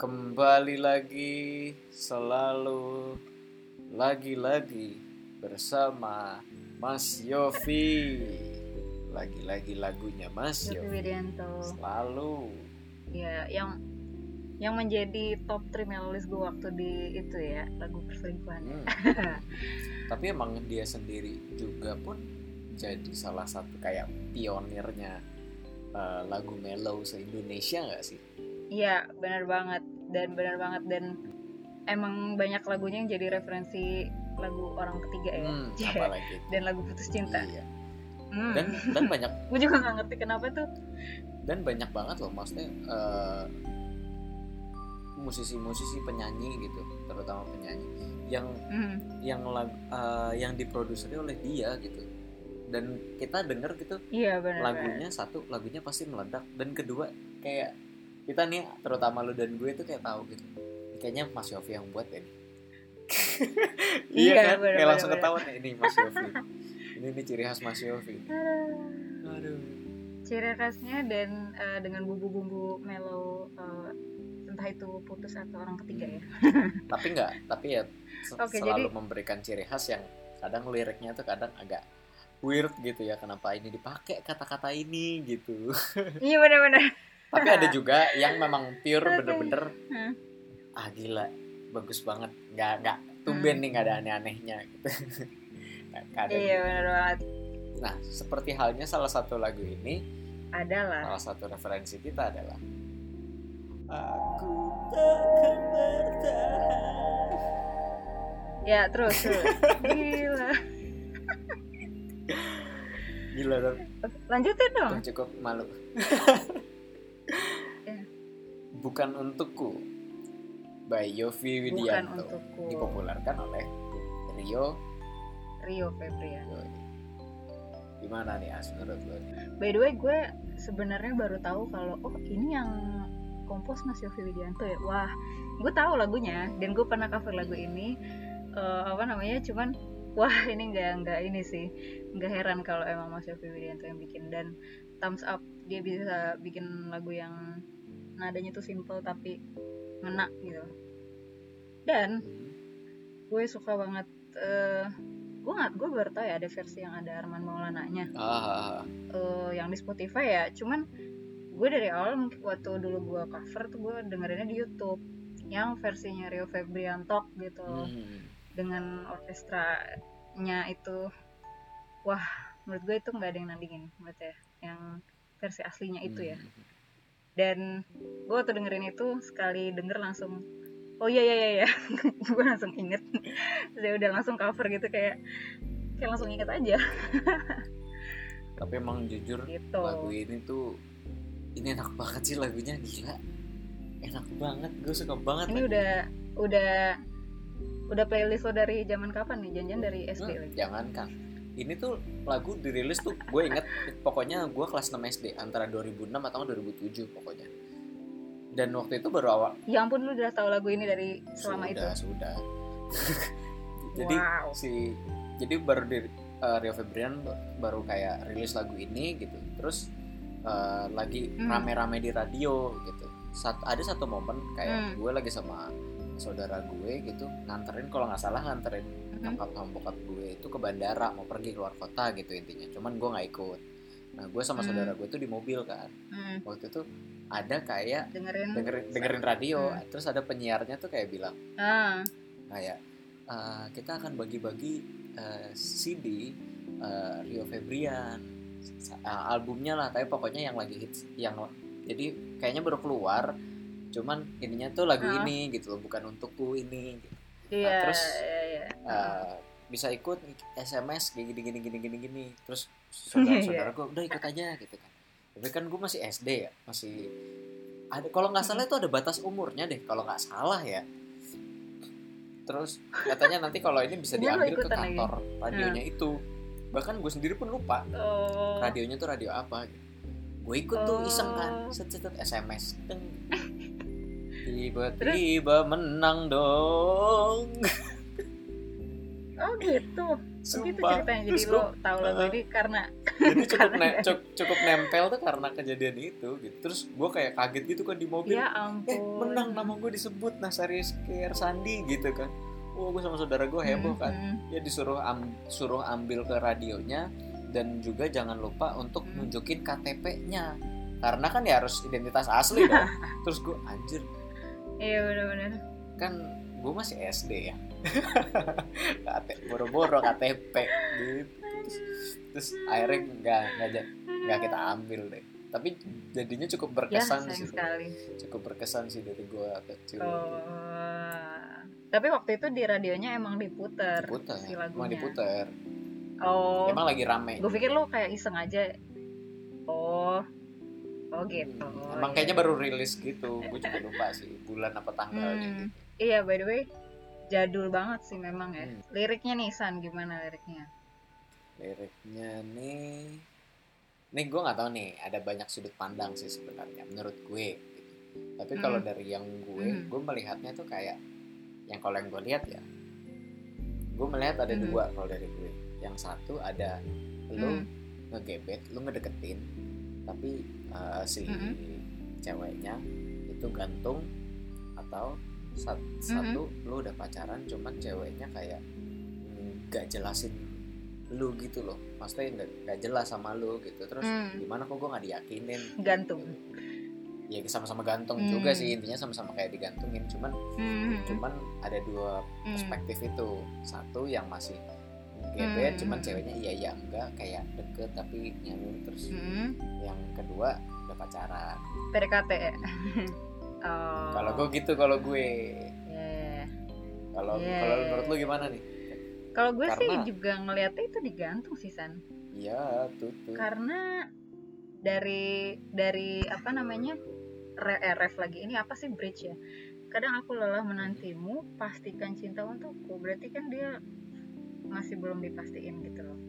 Kembali lagi selalu lagi-lagi bersama Mas Yofi. Lagi-lagi lagunya Mas Yofi Selalu. ya yang yang menjadi top 3 melolis gue waktu di itu ya lagu perselingkuhan Hmm. Tapi emang dia sendiri juga pun jadi salah satu kayak pionirnya eh, lagu mellow se-Indonesia nggak sih? iya benar banget. Dan benar banget. Dan emang banyak lagunya yang jadi referensi lagu orang ketiga ya. Hmm, apalagi dan lagu putus cinta. Iya. Hmm. Dan dan banyak gue juga gak ngerti kenapa tuh. Dan banyak banget loh maksudnya eh, musisi-musisi penyanyi gitu terutama penyanyi yang Hmm. yang lag, eh, yang diproduseri oleh dia gitu. Dan kita denger gitu iya benar. lagunya satu lagunya pasti meledak. Dan kedua kayak kita nih terutama lu dan gue itu kayak tahu gitu. Kayaknya Mas Yofi yang buat nih. Iya Iya, kan? bener, kayak langsung ketahuan ya, ini Mas Yofi. Ini nih ciri khas Mas Yofi. Aduh. aduh. Ciri khasnya dan eh, dengan bumbu-bumbu mellow eh, entah itu putus atau orang ketiga ya. Tapi enggak tapi ya se- Oke, selalu jadi- memberikan ciri khas yang kadang liriknya tuh kadang agak weird gitu ya kenapa ini dipakai kata-kata ini gitu. Iya benar-benar tapi ada juga yang memang pure bener-bener Hmm. ah gila bagus banget nggak nggak tumben Hmm. nih nggak ada aneh-anehnya gitu. Ada iya benar banget. Nah seperti halnya salah satu lagu ini adalah. salah satu referensi kita adalah aku takkan bertahan ya terus terus. Gila. Gila dong lanjutin dong. Cukup malu. bukan untukku. By Yofi Widianto. untukku. Dipopulerkan oleh Rio. Rio Febrian. Gimana nih As menurut lo? By the way gue sebenarnya baru tahu kalau oh ini yang kompos Mas Yofi Widianto ya? Wah gue tahu lagunya dan gue pernah cover lagu ini. Eh, apa namanya? Cuman wah ini nggak nggak ini sih. Nggak heran kalau emang Mas Yofi Widianto yang bikin. Dan thumbs up dia bisa bikin lagu yang nadanya tuh simple tapi ngena gitu. Dan gue suka banget eh gue nggak gue baru tahu ya ada versi yang ada Arman Maulana-nya. Ah eh, yang di Spotify ya cuman gue dari awal mungkin waktu dulu gue cover tuh gue dengerinnya di YouTube yang versinya Rio Febrianto gitu. Hmm. dengan orkestranya itu wah menurut gue itu nggak ada yang nandingin menurut ya. Yang versi aslinya itu ya. Hmm. dan gue waktu dengerin itu sekali denger langsung oh iya iya iya, iya. gue langsung inget. Saya udah langsung cover gitu kayak kayak langsung inget aja. Tapi emang jujur gitu. lagu ini tuh ini enak banget sih lagunya gila. Enak banget gue suka banget ini lagu. udah udah udah playlist lo dari zaman kapan nih? Janjian dari SD Hmm, lagi. Jangan kang ini tuh lagu dirilis tuh gue inget pokoknya gue kelas 6 SD antara 2006 atau 2007 pokoknya dan waktu itu baru awal ya ampun lu udah tahu lagu ini dari selama sudah itu sudah jadi wow si jadi baru di uh, Rio Febrian baru kayak rilis lagu ini gitu terus uh, lagi Hmm. rame-rame di radio gitu Sat- ada satu momen kayak Hmm. gue lagi sama saudara gue gitu nganterin kalau nggak salah nganterin. Nyokap sama bokap gue itu ke bandara mau pergi keluar kota gitu intinya. Cuman gue nggak ikut. Nah gue sama Hmm. saudara gue tuh di mobil kan. Hmm, waktu itu ada kayak dengerin dengerin dengerin radio. Hmm. terus ada penyiarnya tuh kayak bilang ah. kayak "Eh, kita akan bagi-bagi eh, CD eh, Rio Febrian eh, albumnya lah. Tapi pokoknya yang lagi hits yang jadi kayaknya baru keluar. Cuman ininya tuh lagu Ah. ini gitu loh bukan untukku ini gitu. Iya terus, iya iya. Eh, bisa ikut SMS gini gini gini gini gini. Terus saudara-saudara gue udah ikut aja gitu kan. Tapi kan gue masih SD ya masih ada kalau nggak salah itu ada batas umurnya deh kalau nggak salah ya. Terus katanya nanti kalau ini bisa diambil ke ikutan lagi. kantor radionya itu. Bahkan gue sendiri pun lupa oh. radionya tuh radio apa gue ikut tuh iseng kan Oh. set set set, SMS Deng. Tiba-tiba menang dong. Oh gitu. Begitu ceritanya jadi lo tahu lagu uh, ini karena jadi cukup Karena- ne- cuk- cukup nempel tuh karena kejadian itu gitu. Terus gue kayak kaget gitu kan di mobil. Ya eh ampun. menang nama gue disebut Nasari Skir Sandi gitu kan. Wah gue sama saudara gue heboh kan. Mhm. ya disuruh am- suruh ambil ke radionya dan juga jangan lupa untuk Hmm. nunjukin KTP-nya karena kan ya harus identitas asli dong. Terus gue anjir iya benar-benar kan gue masih SD ya. Boro-boro KTP gitu terus, terus akhirnya nggak nggak nggak kita ambil deh. Tapi jadinya cukup ya berkesan sayang sih. sekali. Cukup berkesan sih dari gue kecil. Oh. Tapi waktu itu di radionya emang diputer, diputer si emang lagunya. Diputer? Oh. Emang lagi rame? Gue pikir lo kayak iseng aja. Oh oh gitu Hmm, emang kayaknya baru rilis gitu gue juga lupa sih bulan apa tanggalnya Hmm. gitu iya by the way jadul banget sih memang ya Hmm. liriknya nih San gimana liriknya liriknya nih nih gue nggak tahu nih ada banyak sudut pandang sih sebenarnya menurut gue gitu. tapi Hmm. kalau dari yang gue Hmm. gue melihatnya tuh kayak yang kalau yang gue lihat ya gue melihat ada Hmm. dua kalau dari gue yang satu ada lu Hmm. ngegebet lu ngedeketin tapi uh, si Hmm. ceweknya itu gantung atau sat- Hmm. satu lu udah pacaran cuman ceweknya kayak nggak jelasin lu gitu loh maksudnya nggak jelas sama lu gitu terus Hmm. gimana kok gue nggak diyakinin gantung ya sama-sama gantung Hmm. juga sih intinya sama-sama kayak digantungin cuman Hmm. cuman ada dua Hmm. perspektif itu satu yang masih gebet Hmm. cuman ceweknya iya iya enggak. Kayak deket tapi nyanyi terus Hmm. yang kedua udah pacaran. PDKT ya oh. Kalau gue gitu kalau gue. Kalau Yeah. kalau menurut lu gimana nih? Kalau gue sih Karena- juga ngeliatnya itu digantung sih San. Iya tuh tuh. Karena dari dari apa namanya re, eh, ref lagi ini apa sih bridge ya? Kadang aku lelah menantimu pastikan cinta untukku berarti kan dia masih belum dipastiin gitu loh.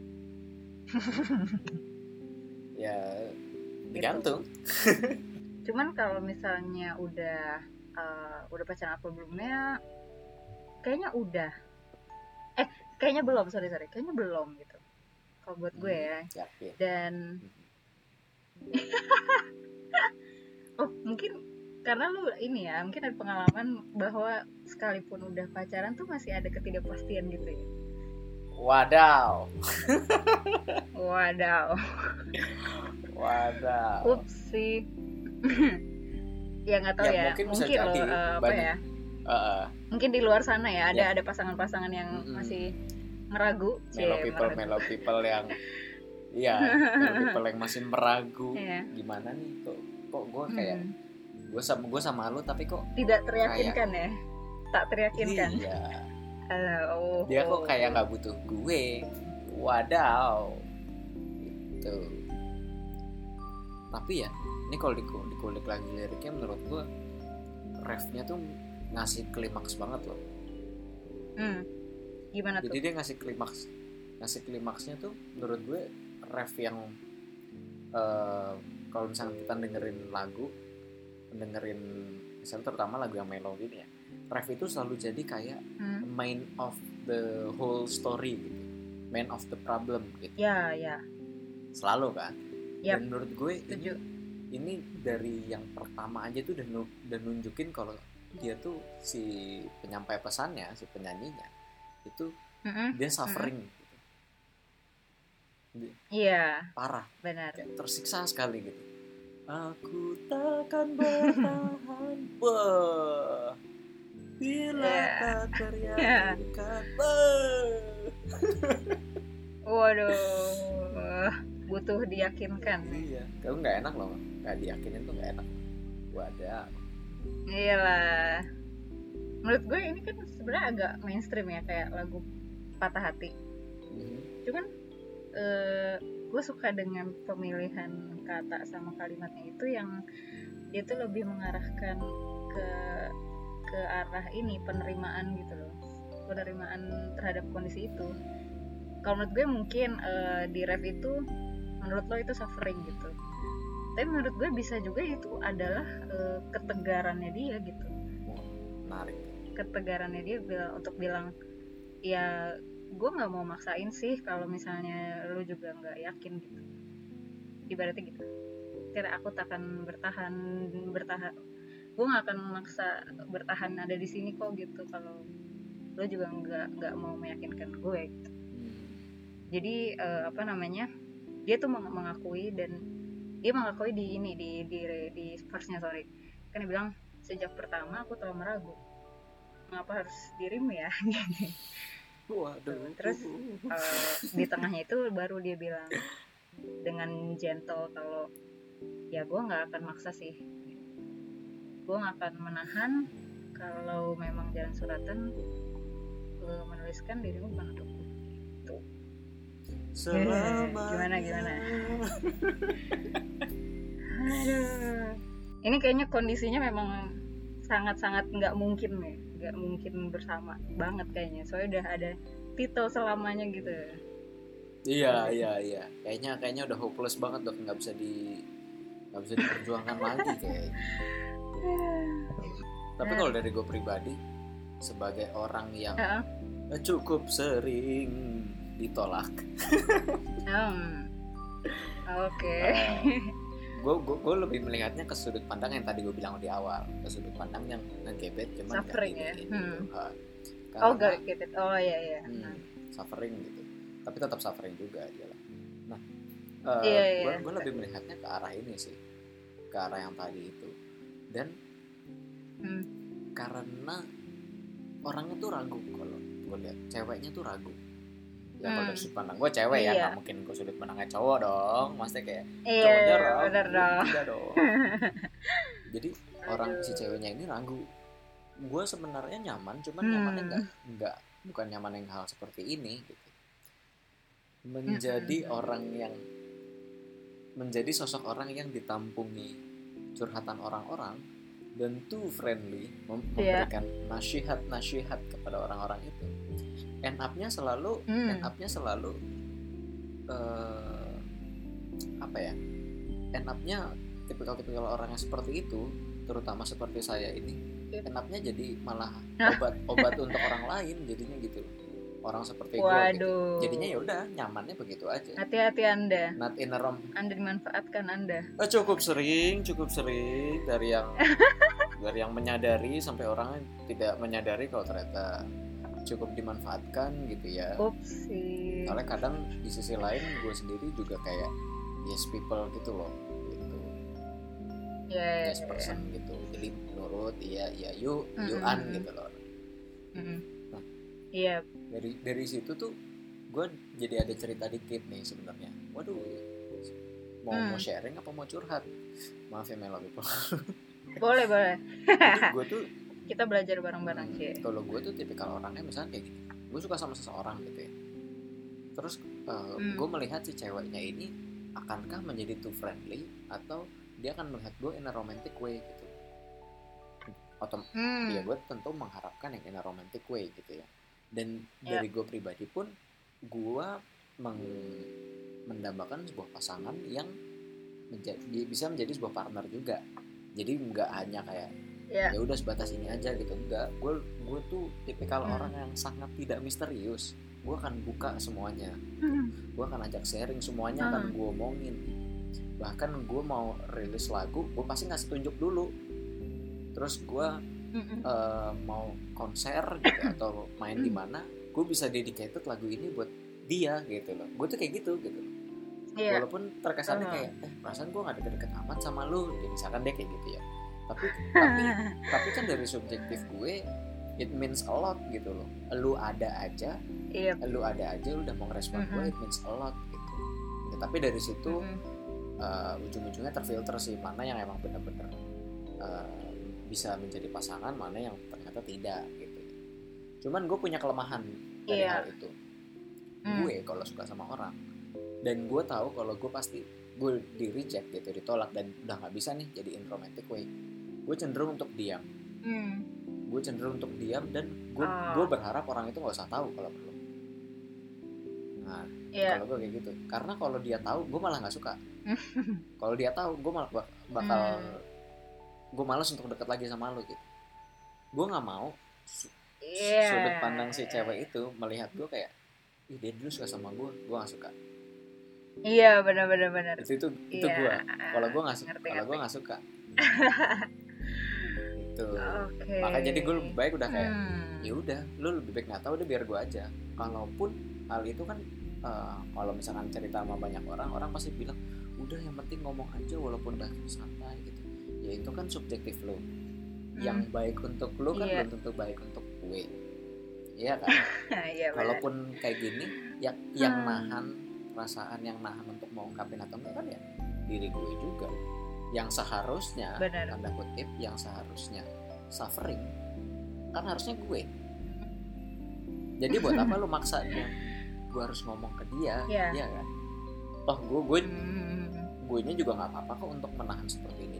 Ya digantung. Cuman kalau misalnya udah eh, udah pacaran apa belumnya kayaknya udah. Eh kayaknya belum sorry sorry. Kayaknya belum gitu. Kalau buat gue ya. yakin dan oh mungkin karena lu ini ya mungkin ada pengalaman bahwa sekalipun udah pacaran tuh masih ada ketidakpastian gitu ya wadaw wadaw wadaw upsi ya nggak tahu Ya, ya, mungkin mungkin, bisa loh jadi. eh, apa ya Heeh. mungkin di luar sana ya ada Ya. ada pasangan-pasangan yang Mm-mm. masih meragu Cie, people meragu. mellow people yang iya mellow people yang masih meragu Iya. gimana nih kok kok gue kayak Hmm. gue sama gue sama lu tapi kok tidak teryakinkan ya tak teryakinkan iya Halo, dia kok kayak nggak butuh gue. Wadaw. Gitu. Tapi ya ini kalau diku- dikulik lagi liriknya menurut gue refnya tuh ngasih klimaks banget loh. Hmm. gimana tuh? jadi dia ngasih klimaks ngasih klimaksnya tuh menurut gue ref yang eh, kalau misalnya kita dengerin lagu dengerin misalnya terutama lagu yang mellow ini ya ref itu selalu jadi kayak Hmm. main of the whole story gitu. Main of the problem gitu. Ya ya. Selalu kan? Yap. dan menurut gue ini, setuju. ini dari yang pertama aja tuh udah, nu- udah nunjukin kalau dia tuh si penyampai pesannya si penyanyinya itu Mm-mm. dia suffering. Gitu. Dia iya. Parah. Benar. Kayak tersiksa sekali gitu. Aku takkan bertahan. Wah, bila Ya. tak teryakinkan Wah. waduh butuh diyakinkan iya kamu nggak enak loh nggak diyakinin tuh nggak enak wadah iyalah menurut gue ini kan sebenarnya agak mainstream ya kayak lagu patah hati Mhm. cuman eh, gue suka dengan pemilihan kata sama kalimatnya itu yang dia tuh lebih mengarahkan ke ke arah ini penerimaan gitu loh. Penerimaan terhadap kondisi itu. Kalau menurut gue mungkin eh, di ref itu menurut lo itu suffering gitu. Tapi menurut gue bisa juga itu adalah eh, ketegarannya dia gitu. Menarik. Ketegarannya dia bilang untuk bilang ya gue nggak mau maksain sih kalau misalnya lu juga nggak yakin gitu. Ibaratnya gitu. Kira aku takkan bertahan bertahan gue nggak akan maksa bertahan ada di sini kok gitu. Kalau lo juga nggak nggak mau meyakinkan gue gitu. Hmm. jadi eh, apa namanya dia tuh meng- mengakui dan dia mengakui di ini di di di verse-nya sorry. Kan dia bilang sejak pertama aku telah meragu mengapa harus dirimu ya? Waduh. Terus, Eh, di tengahnya itu baru dia bilang dengan gentle kalau ya gue nggak akan maksa sih gue nggak akan menahan kalau memang jalan suratan eh, menuliskan dirimu bukan untukku gitu Selama Gimana, gimana? Aduh. Ini kayaknya kondisinya memang sangat-sangat nggak mungkin nih, nggak mungkin bersama banget kayaknya. Soalnya udah ada titel selamanya gitu. Iya iya iya. Kayaknya kayaknya udah hopeless banget dok nggak bisa di nggak bisa diperjuangkan lagi kayaknya. Tapi kalau dari gue pribadi sebagai orang yang Heeh. cukup sering ditolak, Hmm. Oke. gue gue lebih melihatnya ke sudut pandang yang tadi gue bilang di awal, ke sudut pandang yang ngegebet cuman Suffering ya? ini, Hmm. gitu. Ah, oh karena- gak gitu. Oh iya iya. Hmm, suffering gitu tapi tetap suffering juga dia lah nah eh, Iya, gue iya. lebih melihatnya ke arah ini sih ke arah yang tadi itu dan Hmm. karena orangnya tuh ragu kalau gue lihat ceweknya tuh ragu ya kalau Hmm. dari sudut pandang gue cewek ya Iya. nggak mungkin gue sudut pandangnya cowok dong maksudnya kayak Iya, cowoknya iya, ragu bener dong. tidak dong jadi orang si ceweknya ini ragu gue sebenarnya nyaman cuman Hmm. nyamannya nggak nggak bukan nyaman yang hal seperti ini gitu menjadi Mm-mm. orang yang menjadi sosok orang yang ditampungi curhatan orang-orang dan too friendly mem- Iya. memberikan nasihat-nasihat kepada orang-orang itu end up-nya selalu Hmm. end up-nya selalu eh, apa ya end up-nya tipikal-tipikal orang yang seperti itu terutama seperti saya ini Iya. end up-nya jadi malah obat obat untuk orang lain jadinya gitu orang seperti gue gitu. Jadinya ya udah nyamannya begitu aja Hati-hati Anda. not in a rom Anda dimanfaatkan Anda. Eh, cukup sering cukup sering dari yang dari yang menyadari sampai orang yang tidak menyadari kalau ternyata cukup dimanfaatkan gitu ya Upsi. soalnya kadang di sisi lain gue sendiri juga kayak yes people gitu loh gitu Ya, ya, yes ya. person gitu jadi nurut iya iya yuk Mm-mm. yuan gitu loh Mm-mm. Nah. Iya. dari dari situ tuh gue jadi ada cerita dikit nih sebenarnya waduh mau Hmm. mau sharing apa mau curhat maaf ya Melo Boleh, boleh. gue tuh Kita belajar bareng-bareng, Hmm, Cie. kalau gue tuh tipikal orangnya misalnya kayak gini gue suka sama seseorang gitu ya terus uh, Hmm. gue melihat si ceweknya ini akankah menjadi too friendly atau dia akan melihat gue in a romantic way gitu Otom Hmm. ya gue tentu mengharapkan yang in a romantic way gitu ya dan Ya. dari gue pribadi pun gue meng- mendambakan sebuah pasangan yang menjadi bisa menjadi sebuah partner juga jadi nggak hanya kayak Ya. ya udah sebatas ini aja gitu enggak gue gue tuh tipikal Hmm. orang yang sangat tidak misterius gue akan buka semuanya Hmm. gue akan ajak sharing semuanya akan gue omongin bahkan gue mau rilis lagu gue pasti ngasih tunjuk dulu terus gue Eh, mau konser gitu atau main di mana gue bisa dedicated lagu ini buat dia gitu loh gue tuh kayak gitu gitu loh. Iya. walaupun terkesannya Oh. kayak eh perasaan gue gak deket-deket amat sama lu ya misalkan dia kayak gitu ya tapi tapi tapi kan dari subjektif gue it means a lot gitu loh lu ada aja Iya. lu ada aja lu udah mau ngerespon gue Mhm. it means a lot gitu Ya, tapi dari situ Mm-mm. uh, ujung-ujungnya terfilter sih mana yang emang bener-bener uh, bisa menjadi pasangan mana yang ternyata tidak gitu cuman gue punya kelemahan dari Iya. hal itu Hmm. gue kalau suka sama orang dan gue tahu kalau gue pasti gue di reject gitu ditolak dan udah nggak bisa nih jadi in romantic way gue cenderung untuk diam Hmm. gue cenderung untuk diam dan gue Ah. gue berharap orang itu nggak usah tahu kalau perlu nah Iya. kalau gue kayak gitu karena kalau dia tahu gue malah nggak suka kalau dia tahu gue malah bak- bakal Hmm. Gue malas untuk deket lagi sama lo gitu. Gue nggak mau Iya. sudut pandang si cewek itu melihat gue kayak ih dia dulu suka sama gue gue gak suka. Iya benar benar benar. Itu itu itu Iya, gue kalau gue nggak suka kalau gue nggak suka. Itu oke. Makanya jadi gue lebih baik udah kayak Hmm. ya udah lu lebih baik nggak tahu deh biar gue aja. Kalaupun hal itu kan eh, kalau misalkan cerita sama banyak orang orang pasti bilang udah yang penting ngomong aja walaupun udah santai gitu ya itu kan subjektif lo yang baik untuk lu kan Hmm. Iya. belum tentu baik untuk gue iya kan iya benar kalaupun kayak gini yang yang Hmm. nahan perasaan yang nahan untuk mau ungkapin atau enggak kan ya diri gue juga yang seharusnya Benar. tanda kutip yang seharusnya suffering kan harusnya gue jadi buat apa lu maksa dia gue harus ngomong ke dia Iya. iya kan toh gue gue Hmm. gue nya juga nggak apa-apa kok untuk menahan seperti ini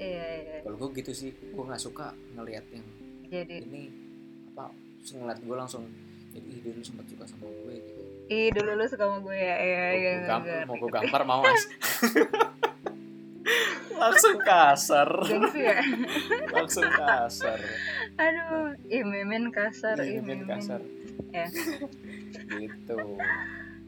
iya iya. kalau gue gitu sih gue nggak suka ngelihat yang jadi ini apa ngeliat gue langsung jadi ih dulu sempat suka sama gue gitu. Ih dulu lu suka sama gue ya? Iya iya gampar, ngerti, mau gue gampar mau mas. Langsung kasar. Gengsi ya? Langsung kasar. Aduh ih kasar Iya, ih mimin mimin kasar. Ya. Gitu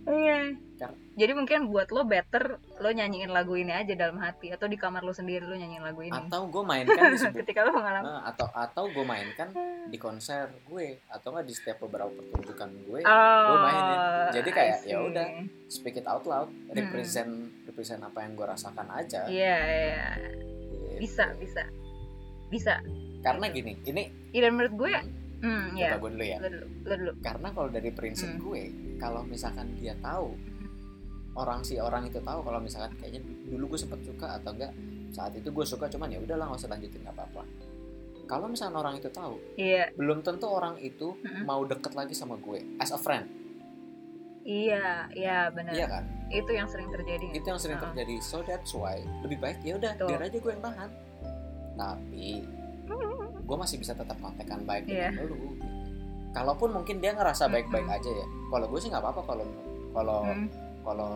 iya. Kar- jadi mungkin buat lo better lo nyanyiin lagu ini aja dalam hati atau di kamar lo sendiri lo nyanyiin lagu ini? Atau gue mainkan di sebuah ketika lo mengalami Nah, atau atau gue mainkan di konser gue atau nggak di setiap beberapa pertunjukan gue oh, mainin. Jadi kayak, ya udah. speak it out loud represent represent apa yang gue rasakan aja. Iya iya. Gitu. bisa bisa. Bisa. Karena gini ini Iya, menurut gue hmm ya coba gue dulu ya. Dulu dulu. Karena kalau dari prinsip Hmm. gue kalau misalkan dia tahu orang si orang itu tahu kalau misalkan kayaknya dulu gue sempet suka atau enggak saat itu gue suka cuman ya udahlah nggak usah lanjutin nggak apa-apa. Kalau misalkan orang itu tahu iya. belum tentu orang itu Mm-mm. mau deket lagi sama gue as a friend. Iya iya benar iya kan? Itu yang sering terjadi. Itu yang sering terjadi. So that's why. Lebih baik ya udah biar aja gue yang nahan tapi gue masih bisa tetap kontekan baik Iya. dengan lu gitu. kalaupun mungkin dia ngerasa baik-baik aja ya kalau gue sih nggak apa-apa kalau kalau Hmm. kalau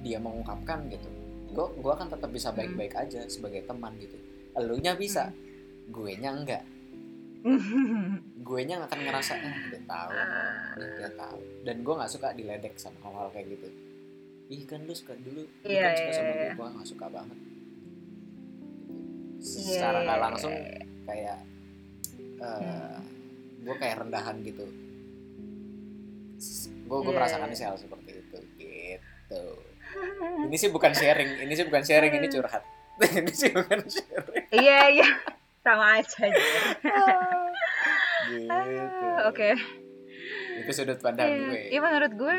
dia mengungkapkan gitu gue gue akan tetap bisa Hmm. baik-baik aja sebagai teman gitu elunya bisa Hmm. gue nya enggak gue nya akan ngerasa ah dia tahu nih dia tahu dan gue nggak suka diledek sama hal-hal kayak gitu ih kan lu suka dulu lu Iya, kan suka iya, sama gue iya. gue nggak suka banget Iya, secara nggak iya, langsung iya. Kayak eh gue kayak rendahan gitu. Gue gue Iya, merasakan iya. sih hal seperti itu gitu. Ini sih bukan sharing ini sih bukan sharing ini curhat. Ini sih bukan sharing. Iya iya. Sama aja. Gitu. Ah, oke. Itu sudut pandang Iya, gue. Iya menurut gue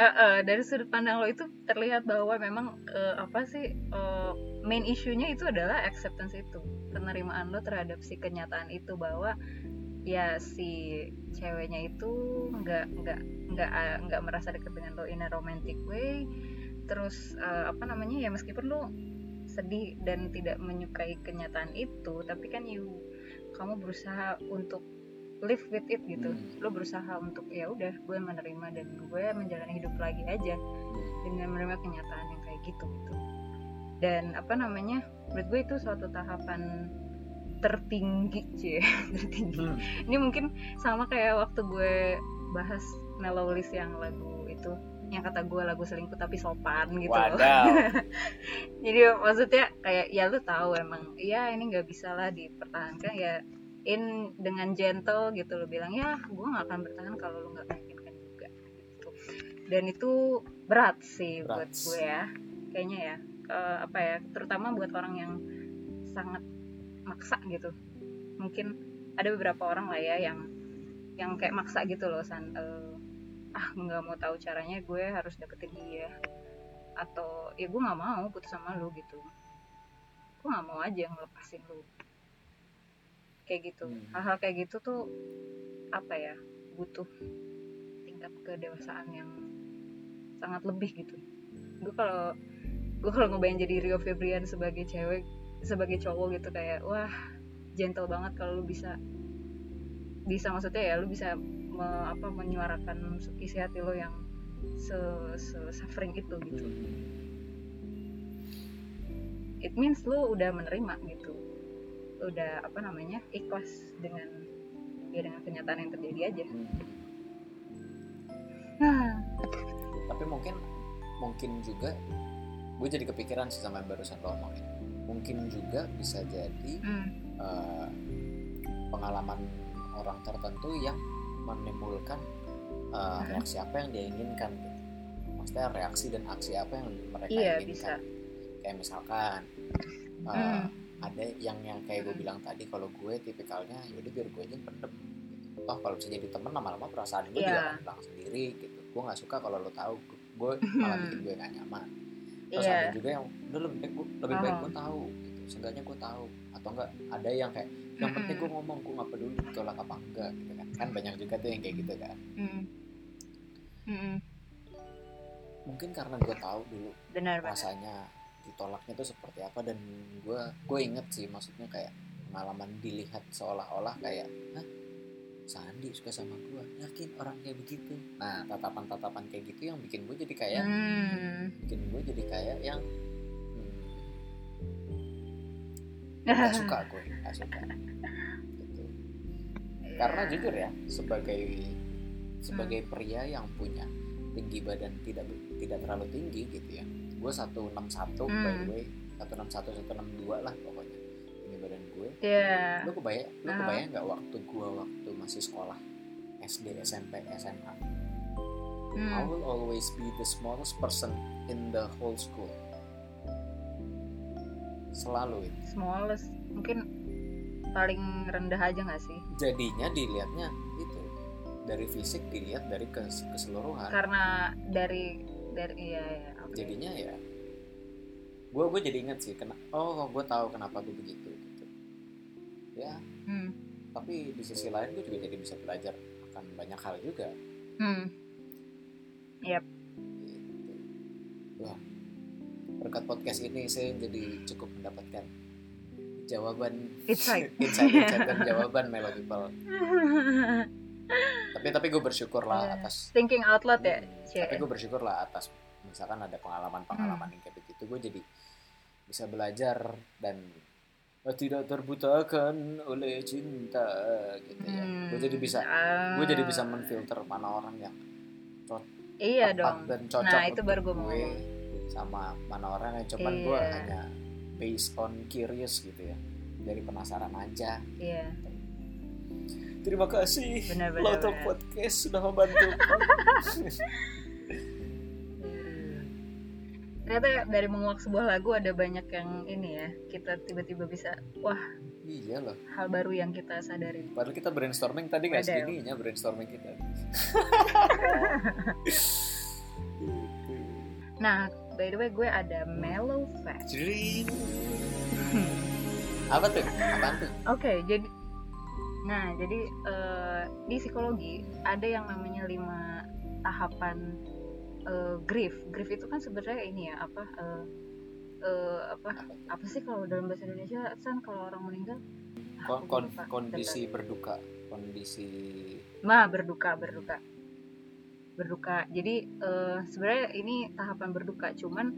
eh, eh, dari sudut pandang lo itu terlihat bahwa memang eh, apa sih eh, main isunya itu adalah acceptance itu penerimaan lo terhadap si kenyataan itu bahwa ya si ceweknya itu nggak nggak nggak eh, nggak merasa dekat dengan lo in a romantic way. Terus eh, apa namanya ya meskipun lo sedih dan tidak menyukai kenyataan itu tapi kan you kamu berusaha untuk live with it gitu Hmm. lo berusaha untuk ya udah gue menerima dan gue menjalani hidup lagi aja dengan menerima kenyataan yang kayak gitu gitu dan apa namanya menurut gue itu suatu tahapan tertinggi cie tertinggi Hmm. ini mungkin sama kayak waktu gue bahas mellow list yang lagu itu yang kata gue lagu selingkuh tapi sopan gitu loh. Wadaw. jadi maksudnya kayak ya lu tahu emang ya ini nggak bisa lah dipertahankan ya in dengan gentle gitu lo bilang ya gue nggak akan bertahan kalau lu nggak menginginkan juga gitu. Dan itu berat sih Berat. buat gue ya kayaknya ya. Eh, apa ya terutama buat orang yang sangat maksa gitu. Mungkin ada beberapa orang lah ya yang yang kayak maksa gitu loh san eh, ah nggak mau tahu caranya gue harus dapetin dia. Atau ya gue nggak mau putus sama lu gitu. Gue nggak mau aja ngelepasin lu kayak gitu. Hmm. hal-hal kayak gitu tuh apa ya butuh tingkat kedewasaan yang sangat lebih gitu. Gue kalau gue kalau ngebayang jadi Rio Febrian sebagai cewek sebagai cowok gitu kayak wah gentle banget kalau lu bisa bisa maksudnya ya lu bisa me- apa menyuarakan isi hati lo yang se, se suffering itu gitu. It means lu udah menerima gitu udah apa namanya ikhlas dengan ya dengan kenyataan yang terjadi aja Hmm. mungkin mungkin juga gue jadi kepikiran sih sama yang barusan lo omongin mungkin juga bisa jadi Hmm. eh, pengalaman orang tertentu yang menimbulkan eh, Mhm. reaksi apa yang dia inginkan gitu. Maksudnya reaksi dan aksi apa yang mereka Iya, inginkan. bisa. Kayak misalkan eh, Hmm. Ada yang yang kayak gue Mhm. bilang tadi kalau gue tipikalnya yaudah biar gue aja yang pendem. Gitu. Toh kalau bisa jadi temen lama-lama perasaan gue juga Iya. akan hilang sendiri gitu. Gue nggak suka kalau lo tahu gue malah bikin gue gak nyaman. Terus Iya. ada juga yang udah lebih baik gue lebih baik Oh. gue tahu gitu. Seenggaknya gue tahu atau enggak ada yang kayak yang penting gue ngomong gue nggak peduli ditolak apa enggak gitu kan kan banyak juga tuh yang kayak gitu kan Hmm. Hmm. mungkin karena gue tahu dulu Benar benar. Ditolaknya tuh seperti apa dan gue gue inget sih maksudnya kayak pengalaman dilihat seolah-olah kayak hah Sandi suka sama gue yakin orang kayak begitu nah tatapan-tatapan kayak gitu yang bikin gue jadi kayak Hmm. bikin gue jadi kayak yang hmm, gak suka gue gak suka gitu. karena jujur ya sebagai sebagai pria yang punya tinggi badan tidak tidak terlalu tinggi gitu ya gue 161 by the Hmm. way 161 162 lah pokoknya tinggi badan gue Iya. lu kebayang lu Aha. kebayang nggak waktu gue waktu masih sekolah SD SMP SMA I Hmm. will always be the smallest person in the whole school selalu itu Smallest mungkin paling rendah aja nggak sih? jadinya dilihatnya itu dari fisik dilihat dari kes- keseluruhan Karena dari dari iya ya. Jadinya ya gue gue jadi inget sih kena oh gue tahu kenapa gue begitu gitu ya Hmm. tapi di sisi lain gue juga jadi bisa belajar akan banyak hal juga Hmm. gitu wah berkat podcast ini saya jadi cukup mendapatkan jawaban Insight. insight insight dan jawaban Melo people tapi tapi gue bersyukur lah Iya. atas Thinking out loud ya. Hmm, tapi gue bersyukur lah atas misalkan ada pengalaman-pengalaman yang kayak begitu gue jadi bisa belajar dan eh, tidak terbutakan oleh cinta gitu ya gue jadi bisa gue jadi bisa Ah. menfilter mana orang yang Iya tepat dong. dan cocok Nah, itu baru gue mau gue sama mana orang yang cuman gue Iya. hanya based on curious gitu ya dari penasaran aja Iya. terima kasih Benar, benar, Loto benar. Podcast sudah membantu Ternyata dari menguak sebuah lagu ada banyak yang ini ya. Kita tiba-tiba bisa wah iya loh hal baru yang kita sadari. padahal kita brainstorming tadi nggak segininya brainstorming kita. Nah, by the way gue ada mellow fact. Apa tuh apaan tuh Oke, jadi nah jadi eh, di psikologi ada yang namanya lima tahapan eh, grief. Grief itu kan sebenarnya ini ya apa eh, eh, apa apa sih kalau dalam bahasa Indonesia san kalau orang meninggal Kon- Aku kon- lupa. kondisi berduka kondisi mah berduka berduka berduka jadi eh, sebenarnya ini tahapan berduka cuman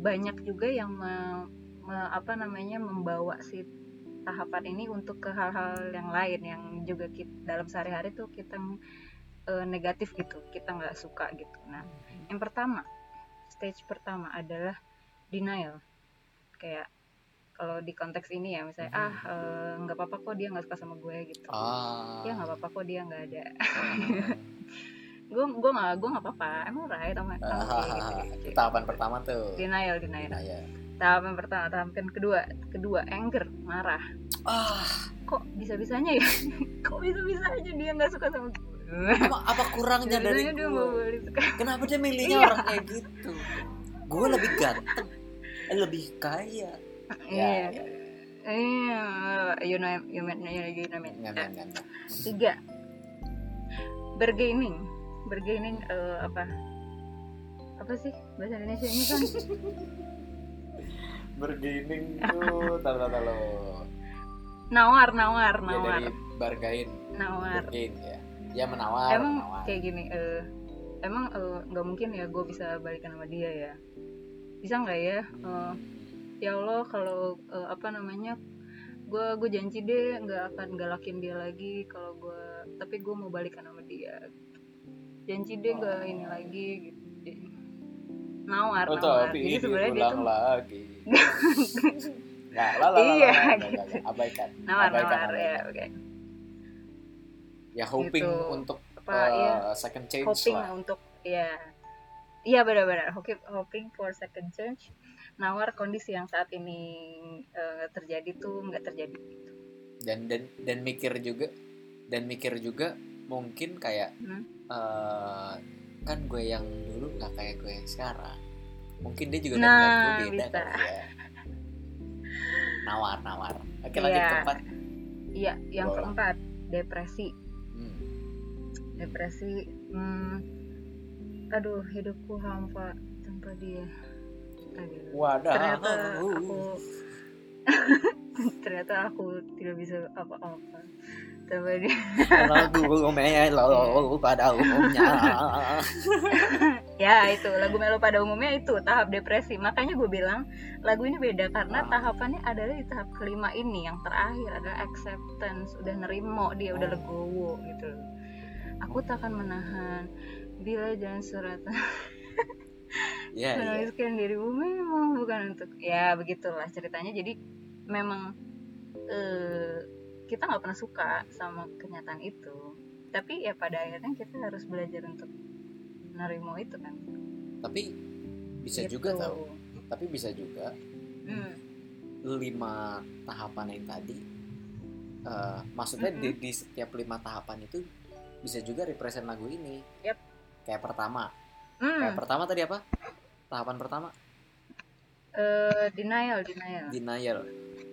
banyak juga yang me- me- apa namanya membawa si tahapan ini untuk ke hal-hal yang lain yang juga kita, dalam sehari-hari tuh kita eh, negatif gitu kita nggak suka gitu nah yang pertama stage pertama adalah denial. Kayak kalau di konteks ini ya misalnya Mhm. ah eh, nggak apa-apa kok dia nggak suka sama gue gitu. Ah. Ya nggak apa-apa kok dia nggak ada. Gue gue nggak gue nggak apa-apa. Emang right sama sama dia gitu, gitu, gitu. tahapan pertama tuh. Denial denial. Ya tahapan pertama tahapan kedua kedua anger marah. Ah. Kok bisa bisanya ya? Kok bisa bisanya dia nggak suka sama gue apa, apa kurangnya dari gue kenapa dia milihnya Iya. orang kayak gitu? Gue lebih ganteng. Eh, lebih kaya. Iya. Ya, ya. iya. You know you know you know, tiga. Bergaining bergaining eh, apa? Apa sih bahasa Indonesia ini kan bergaining tuh tahu tahu tahu nawar nawar ya nawar. Dari bargain. Nawar. Bargain ya ya menawar emang menawar. kayak gini eh emang eh, nggak mungkin ya gue bisa balikan sama dia ya? Bisa nggak ya? Eh, ya Allah kalau eh, apa namanya gue gue janji deh nggak akan galakin dia lagi kalau gue tapi gue mau balikan sama dia. Janji deh nggak ini lagi gitu. Nawar Oh, nawar. jadi sebenarnya dia tuh lagi. Nggak, lah, lah, lah, Iya, lah, gitu. abaikan. nawar abaikan, nawar ya abaikan. oke Ya hoping Gitu. untuk apa uh, ya second change hoping lah. untuk ya iya benar-benar hoping hoping for second change nawar kondisi yang saat ini eh, terjadi tuh nggak terjadi gitu. Dan dan dan mikir juga dan mikir juga mungkin kayak Hmm. eh, kan gue yang dulu nggak kayak gue yang sekarang. Mungkin dia juga Nah, gue beda bisa. kali ya. Nawar nawar. Oke lanjut Iya. keempat. iya yang Bola. keempat depresi. Depresi hmm, aduh hidupku hampa tanpa dia aduh Wadah. ternyata aku ternyata aku tidak bisa apa-apa tanpa dia lagu melo pada umumnya. ya itu lagu melo pada umumnya itu tahap depresi makanya gue bilang lagu ini beda karena Ah. tahapannya adalah di tahap kelima ini yang terakhir adalah acceptance udah nerimo dia udah Oh. legowo gitu aku tak akan menahan bila jalan suratan ya. menuliskan dirimu memang bukan untuk ya begitulah ceritanya jadi memang eh, kita nggak pernah suka sama kenyataan itu tapi ya pada akhirnya kita harus belajar untuk nerimo itu kan Tapi bisa Gitu. juga tau. Tapi bisa juga Hmm. lima tahapan yang tadi. eh, maksudnya di, di setiap lima tahapan itu bisa juga represent lagu ini. Yap. Kayak pertama. Hmm. Kayak pertama tadi apa? Tahapan pertama Eh, denial denial denial.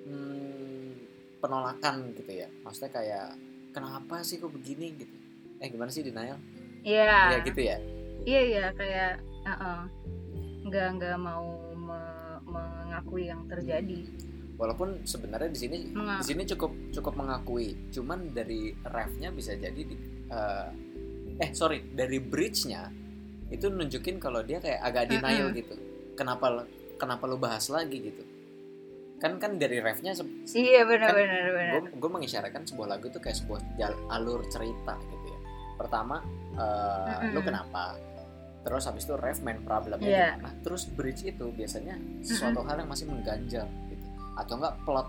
Hmm, penolakan gitu ya. Maksudnya kayak kenapa sih kok begini gitu. Eh gimana sih denial? iya Ya gitu ya. iya iya kayak uh-uh. nggak nggak mau me- mengakui yang terjadi Walaupun sebenarnya di sini di sini cukup cukup mengakui cuman dari refnya bisa jadi di, eh, eh sorry dari bridge-nya itu nunjukin kalau dia kayak agak denial Mm-mm. gitu. Kenapa lo- kenapa lu bahas lagi gitu? Kan kan dari refnya iya benar Kan benar benar. gue mengisyaratkan sebuah lagu itu kayak sebuah jal- alur cerita gitu ya. Pertama eh, lu Mm-mm. kenapa? Terus habis itu ref main problemnya Iya. gimana? Terus bridge itu biasanya sesuatu hal yang masih mengganjal gitu. Atau enggak plot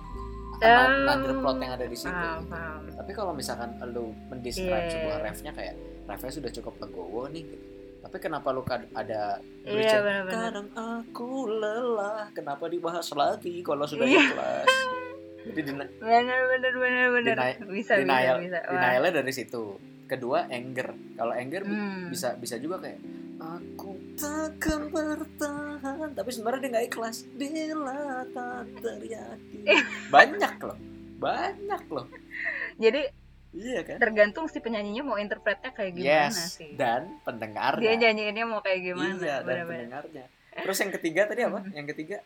Oh. another plot yang ada di situ paham gitu. paham tapi kalau misalkan lu mendescribe Iya. sebuah refnya kayak refnya sudah cukup legowo nih gitu tapi kenapa lu ada iya bridge yang, benar benar kadang aku lelah kenapa dibahas lagi kalau sudah Iya. ikhlas jadi dina- benar benar benar benar Deni- bisa denial bisa bisa Wah. denialnya dari situ kedua anger kalau anger Hmm. bisa bisa juga kayak aku takkan bertahan. Tapi sebenarnya dia nggak ikhlas. Bila tak terjadi. Banyak loh. Banyak loh. Jadi iya kan? tergantung si penyanyinya mau interpretnya kayak gimana yes. sih. Dan pendengarnya. Dia nyanyiinnya mau kayak gimana iya dan benar-benar pendengarnya. Terus yang ketiga tadi apa? Yang ketiga?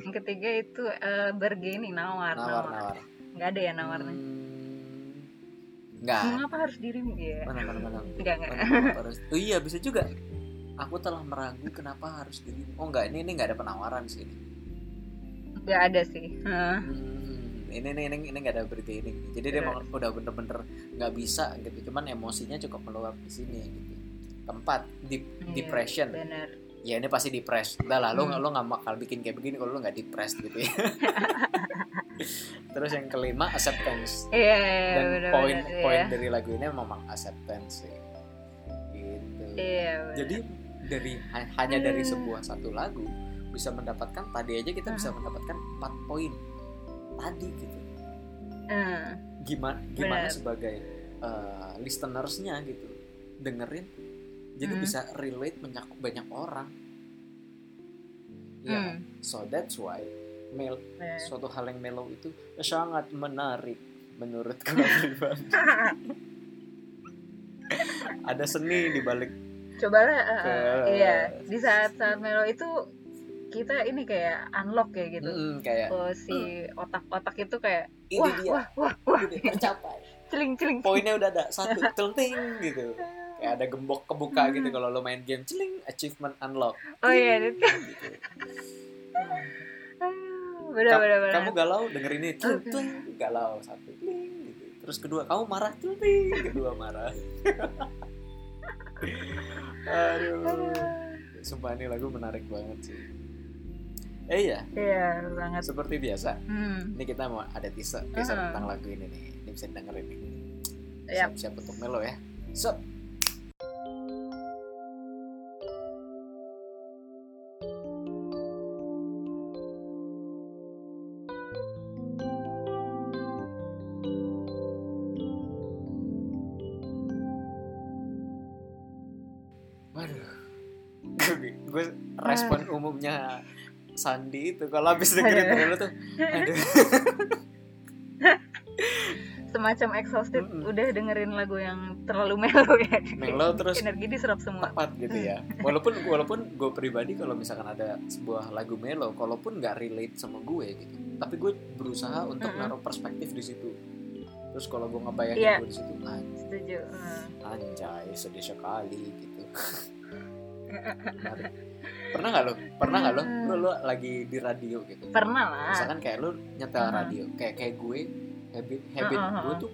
Yang ketiga itu eh, bergaining nawar. Nawar nawar. Nawar. Nggak ada ya nawarnya? Hmm, nggak. Mengapa harus dirimu ya mana mana mana? Enggak enggak harus. Oh iya bisa juga. Aku telah meragu kenapa harus diri oh enggak ini ini nggak ada penawaran sih ini enggak ada sih. Hah. Hmm, ini ini ini ini nggak ada bergaining jadi dia Bener. emang udah bener-bener nggak bisa gitu. Cuman emosinya cukup meluap di sini gitu. Keempat deep, Iya, depression. benar ya ini pasti depres udah lah lo Hmm. lo nggak bakal bikin kayak begini kalau lo nggak depres gitu ya terus yang kelima acceptance iya iya, dan benar poin benar, poin iya. dari lagu ini memang acceptance sih gitu iya benar. jadi dari ha- hanya dari Hmm. sebuah satu lagu bisa mendapatkan tadi aja kita bisa mendapatkan empat poin tadi gitu Eh, gimana gimana Benar. sebagai uh, listenersnya gitu dengerin jadi Hmm. bisa relate banyak banyak orang. Ya. Hmm, so that's why mel benar. suatu hal yang mellow itu sangat menarik menurut pribadi. Ada seni di balik cobalah eh, eh, Ke- iya. Di saat saat melo itu kita ini kayak unlock ya gitu. Mm, kayak oh si otak-otak itu kayak ini wah dia. wah wah wah. Ini tercapai. Celing celing. Poinnya udah ada satu celting gitu kayak ada gembok kebuka gitu kalau lo main game celing achievement unlock. Oh iya itu. Gitu. benar Ka- benar benar kamu galau denger ini. Oke. celing, galau. Satu gitu. terus kedua kamu marah. Celing, kedua marah. Aduh. Sumpah ini lagu menarik banget sih. Eh iya. Iya banget. Seperti biasa hmm. ini kita mau ada teaser teaser Ah. tentang lagu ini nih. Ini bisa dengerin nih. Siap-siap untuk melo ya. Sup. Waduh, gue respon umumnya Sandi itu kalau habis dengerin dulu tuh, aduh, semacam exhausted Mm-mm. udah dengerin lagu yang terlalu melo ya Melo terus energi diserap semua tepat gitu ya. Walaupun walaupun gue pribadi kalau misalkan ada sebuah lagu melo, kalaupun nggak relate sama gue gitu, tapi gue berusaha untuk Mm-mm. naruh perspektif di situ. Terus kalau gue ngebayangin Iya. gue di situ, setuju Hmm. anjay sedih sekali gitu. Pernah nggak lo? Pernah nggak lo? Lo lo lagi di radio gitu. pernah lah Misalkan kayak lo nyetel Hmm. radio, kayak kayak gue habit habit Hmm, gue tuh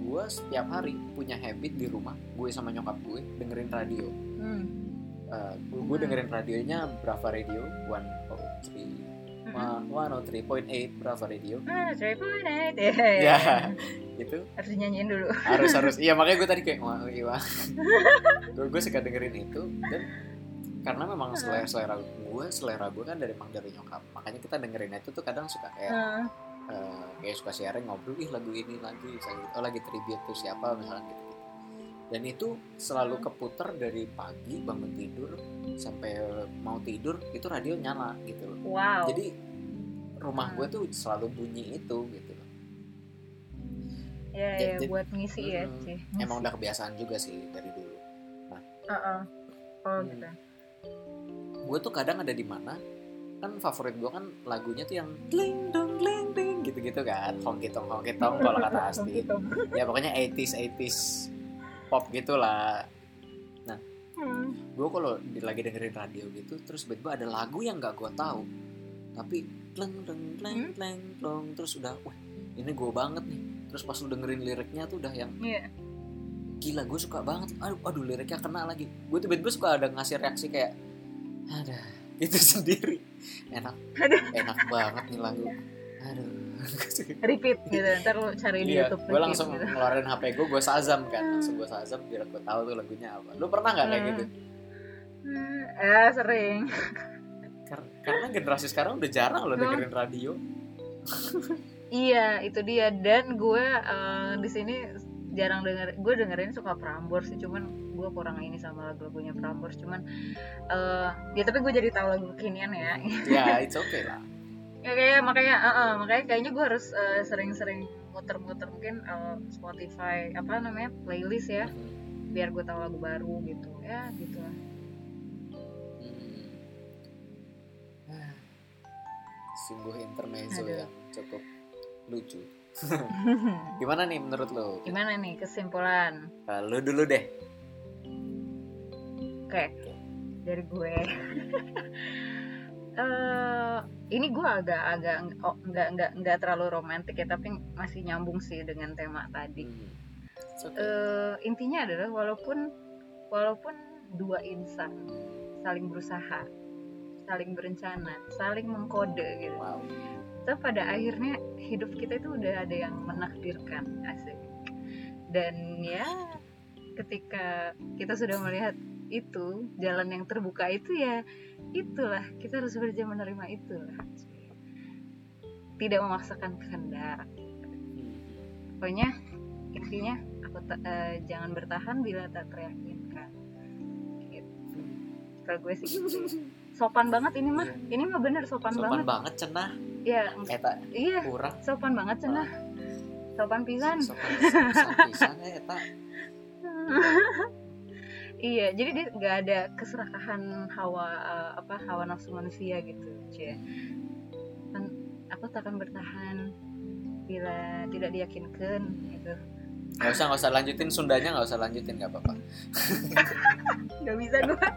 gue setiap hari punya habit di rumah gue sama nyokap gue dengerin radio hmm. Uh, gue Hmm. dengerin radionya Brava Radio 103 Hmm. uh, 103.8 Brava Radio. Ah, three point eight. ya Ya, itu harus nyanyiin dulu. harus harus. Iya makanya gue tadi kayak wah iya. Gue gue suka dengerin itu dan karena memang selera selera gue selera gue kan dari emang dari nyokap. Makanya kita dengerin itu tuh kadang suka kayak Hmm. uh, kayak suka sharing ngobrol ih lagu ini lagi oh lagi tribute tuh siapa misalnya gitu dan itu selalu keputar dari pagi bangun tidur sampai mau tidur itu radio nyala gitu loh Wow. jadi rumah gue tuh selalu bunyi itu gitu loh ya, ya jadi- buat ngisi ya Hmm, sih. emang udah kebiasaan juga sih dari dulu Heeh. Oh Hmm. gitu. gue tuh kadang ada di mana kan favorit gue kan lagunya tuh yang ding dong ding ding gitu gitu kan hongki tong hongki tong kalau kata Asti Gitu. ya pokoknya 80s 80s pop gitulah. Hmm. gue kalau lagi dengerin radio gitu terus tiba-tiba ada lagu yang nggak gue tahu. Tapi kleng kleng kleng Hmm? kleng klong terus udah wah ini gue banget nih. Terus pas lu dengerin liriknya tuh udah yang Iya. gila gue suka banget. Aduh aduh liriknya kena lagi. Gue tiba-tiba suka ada ngasih reaksi kayak ada itu sendiri. Enak. Aduh. enak banget nih lagu. Aduh Repeat gitu. Ntar lu cari di iya YouTube gue langsung gitu. ngeluarin hp gue gue sazam kan langsung gue sazam biar gue tahu tuh lagunya apa lu pernah nggak kayak Hmm. gitu Hmm, Ya sering. Kar- karena generasi sekarang udah jarang loh Hmm. dengerin radio Iya, itu dia. Dan gue eh, di sini jarang denger. Gue dengerin suka Prambors sih, cuman gue kurang ini sama lagu-lagunya Prambors. Cuman eh ya tapi gue jadi tahu lagu kekinian ya. ya it's okay lah ya kayak makanya eh, eh, makanya kayaknya gue harus eh, sering-sering muter-muter mungkin eh, Spotify apa namanya playlist ya Hmm. biar gue tahu lagu baru gitu ya gitu lah Hmm. Sungguh intermezzo Aduh. yang cukup lucu gimana nih menurut lo gimana nih kesimpulan Eh, lu dulu deh oke dari gue eh ini gue agak-agak oh, nggak nggak nggak terlalu romantis ya tapi masih nyambung sih dengan tema tadi Hmm. Okay. Eh, intinya adalah walaupun walaupun dua insan saling berusaha saling berencana saling mengkode gitu wow tapi pada akhirnya hidup kita itu udah ada yang menakdirkan asik dan ya ketika kita sudah melihat itu jalan yang terbuka itu ya itulah kita harus bekerja menerima itu tidak memaksakan kehendak. Pokoknya intinya aku eh, jangan bertahan bila tak teryakinkan. Gitu. kalau gue sih gitu. sopan banget ini mah. Ini mah bener sopan, sopan banget. banget cenah. Ya eta iya kurang. sopan banget cenah. Sopan pisan. Sopan sopan pisan eta iya jadi dia nggak ada keserakahan hawa eh, apa hawa nafsu manusia gitu cie. Kan aku tak akan bertahan bila tidak diyakinkan gitu. Nggak usah nggak usah lanjutin Sundanya nggak usah lanjutin nggak apa-apa. Nggak bisa gue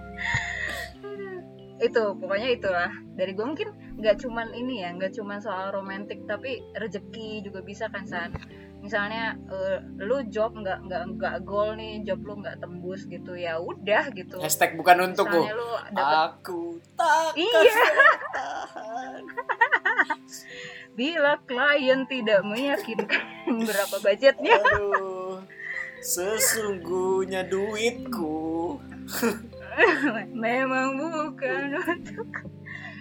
itu pokoknya itulah. Dari gue mungkin nggak cuman ini ya nggak cuman soal romantis tapi rezeki juga bisa kan san misalnya eh, lu job nggak nggak nggak goal nih job lu nggak tembus gitu ya udah gitu. Hashtag bukan untukku. Misalnya lu dapet aku tak Iya. tahan bila klien tidak meyakinkan berapa budgetnya. Aduh sesungguhnya duitku. Memang bukan untuk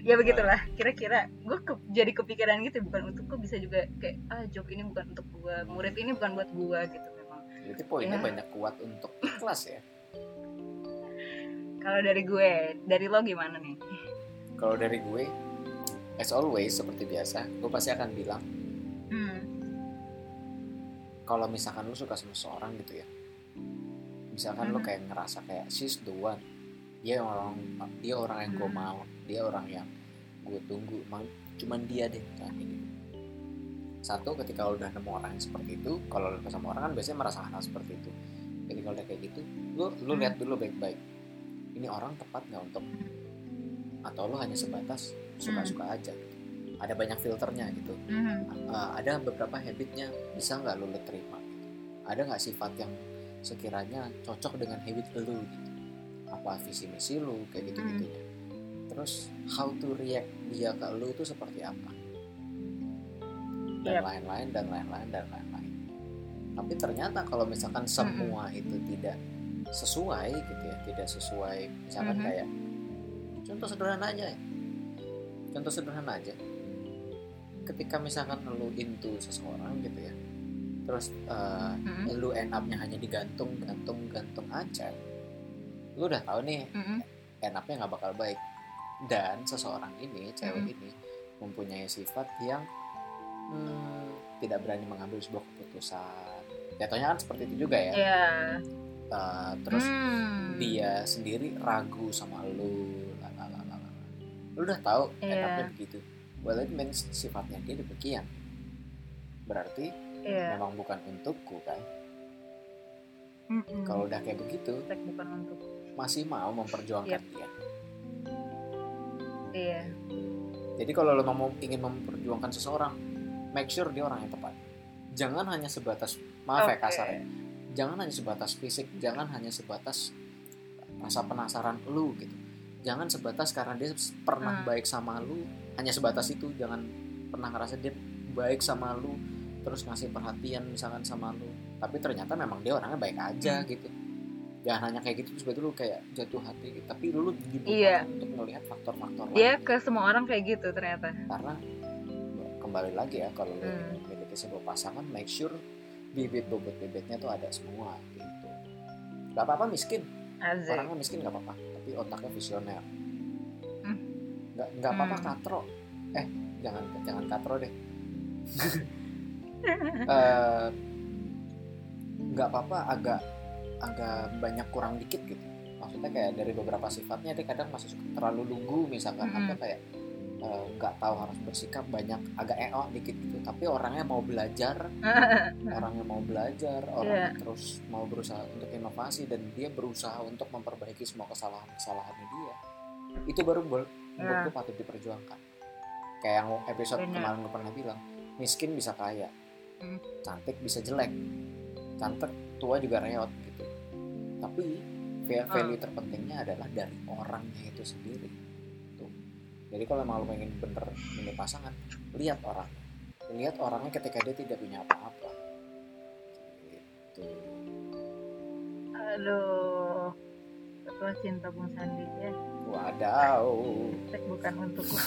ya begitulah kira-kira gue jadi kepikiran gitu bukan untukku bisa juga kayak ah job ini bukan untuk gue murid ini bukan buat gue gitu memang jadi poinnya Ya. banyak kuat untuk ikhlas ya kalau dari gue dari lo gimana nih kalau dari gue as always seperti biasa gue pasti akan bilang hmm. kalau misalkan lu suka sama seseorang gitu ya misalkan lu Mhm. kayak ngerasa kayak she's the one dia orang dia orang yang gue Mhm. mau dia orang yang gue tunggu emang cuman dia deh kayak gitu. Satu ketika lu udah nemu orang yang seperti itu kalau lu sama orang kan biasanya merasakan hal seperti itu. Jadi kalau udah kayak gitu lu Mhm. lihat dulu baik-baik. Ini orang tepat nggak untuk atau lu hanya sebatas suka-suka aja gitu. ada banyak filternya gitu. Uh, ada beberapa habitnya bisa nggak lu terima gitu. ada nggak sifat yang sekiranya cocok dengan habit lu gitu? Apa visi misi lu kayak gitu gitunya terus how to react dia ke lu itu seperti apa dan Yep. lain-lain dan lain-lain dan lain-lain tapi ternyata kalau misalkan semua itu tidak sesuai gitu ya tidak sesuai misalkan Mhm. kayak contoh sederhana aja ya contoh sederhana aja ketika misalkan lu into seseorang gitu ya terus uh, Mhm. lu end up-nya hanya digantung gantung gantung aja lu udah tahu nih Mhm. end up-nya nggak bakal baik dan seseorang ini cewek Mhm. ini mempunyai sifat yang hmm, tidak berani mengambil sebuah keputusan jatuhnya kan seperti itu juga ya ya Uh, terus Hmm. dia sendiri ragu sama lu lalalala. lu udah tahu Iya. end up-nya begitu well it means sifatnya dia demikian berarti Iya. memang bukan untukku kan Mm-mm. kalau udah kayak begitu Hashtag bukan untuk masih mau memperjuangkan dia iya jadi kalau lo mau ingin memperjuangkan seseorang make sure dia orang yang tepat jangan hanya sebatas maaf ya Oke. kasarnya jangan hanya sebatas fisik jangan hanya sebatas rasa penasaran lu gitu jangan sebatas karena dia pernah Hmm. baik sama lu hanya sebatas itu jangan pernah ngerasa dia baik sama lu terus ngasih perhatian misalkan sama lu tapi ternyata memang dia orangnya baik aja Hmm. gitu jangan hanya kayak gitu sebetulnya lu kayak jatuh hati gitu. tapi lu dibutuhkan Iya. untuk melihat faktor-faktor dia lain ke semua orang kayak gitu ternyata karena kembali lagi ya kalau lu Hmm. memiliki sebuah pasangan make sure bibit bobot bibitnya tuh ada semua gitu gak apa-apa miskin Azek orangnya miskin gak apa-apa tapi otaknya visioner Hmm. nggak nggak apa-apa Hmm. katro eh jangan jangan katro deh Eh, nggak apa-apa agak agak banyak kurang dikit gitu. Maksudnya kayak dari beberapa sifatnya dia kadang masih suka terlalu lugu misalkan Mm-mm. atau kayak eh, nggak tahu harus bersikap banyak agak eo dikit gitu. Tapi orangnya mau belajar orang yang mau belajar orang yang terus mau berusaha untuk inovasi dan dia berusaha untuk memperbaiki semua kesalahan kesalahannya dia. Itu baru ber- menurutku patut diperjuangkan. Kayak yang episode Benar. kemarin gue pernah bilang miskin bisa kaya Hmm. cantik bisa jelek cantik tua juga reot tapi Ah. value terpentingnya adalah dari orangnya itu sendiri. Tuh. Jadi kalau emang lo pengen bener milih pasangan lihat orangnya lihat orangnya ketika dia tidak punya apa-apa. Gitu. Aduh ketua cinta Bung Sandi ya. Wadaw. Bukan untukku.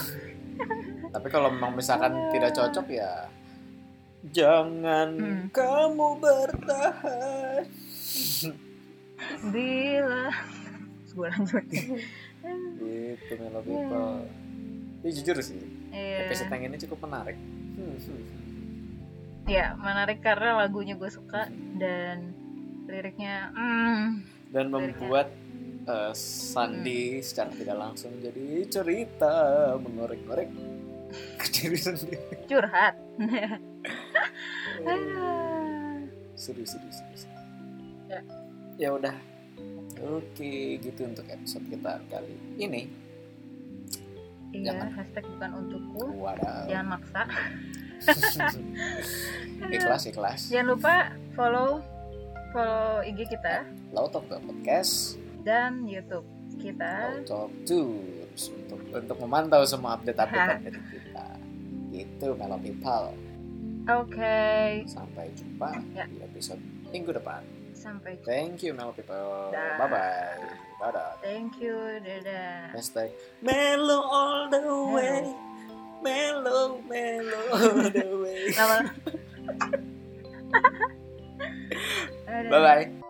Tapi kalau memang misalkan tidak cocok ya jangan Hmm. kamu bertahan bila gue lanjut gitu Melo people Ini jujur sih iya episode yang ini cukup menarik Hmm, hmm. ya menarik karena lagunya gue suka dan liriknya mm, dan Liriknya. membuat eh, Sandi secara tidak langsung jadi cerita mengorek-ngorek ke diri sendiri curhat Aduh. seru seru seru, seru. Ya. Ya udah. Oke gitu untuk episode kita kali ini. Iya Jangan. hashtag bukan untukku. Waduh. Jangan maksa. Ikhlas ikhlas. Jangan lupa follow follow IG kita. Talk Podcast. Dan YouTube kita. Talk Tours untuk untuk memantau semua update-update dari kita. Gitu Melo People Oke, sampai jumpa Ya. di episode minggu depan sampai jumpa. thank you Melo People Dah. bye bye dadah Thank you, dadah. hashtag Melo all the way Melo Melo all the way Lama. Bye bye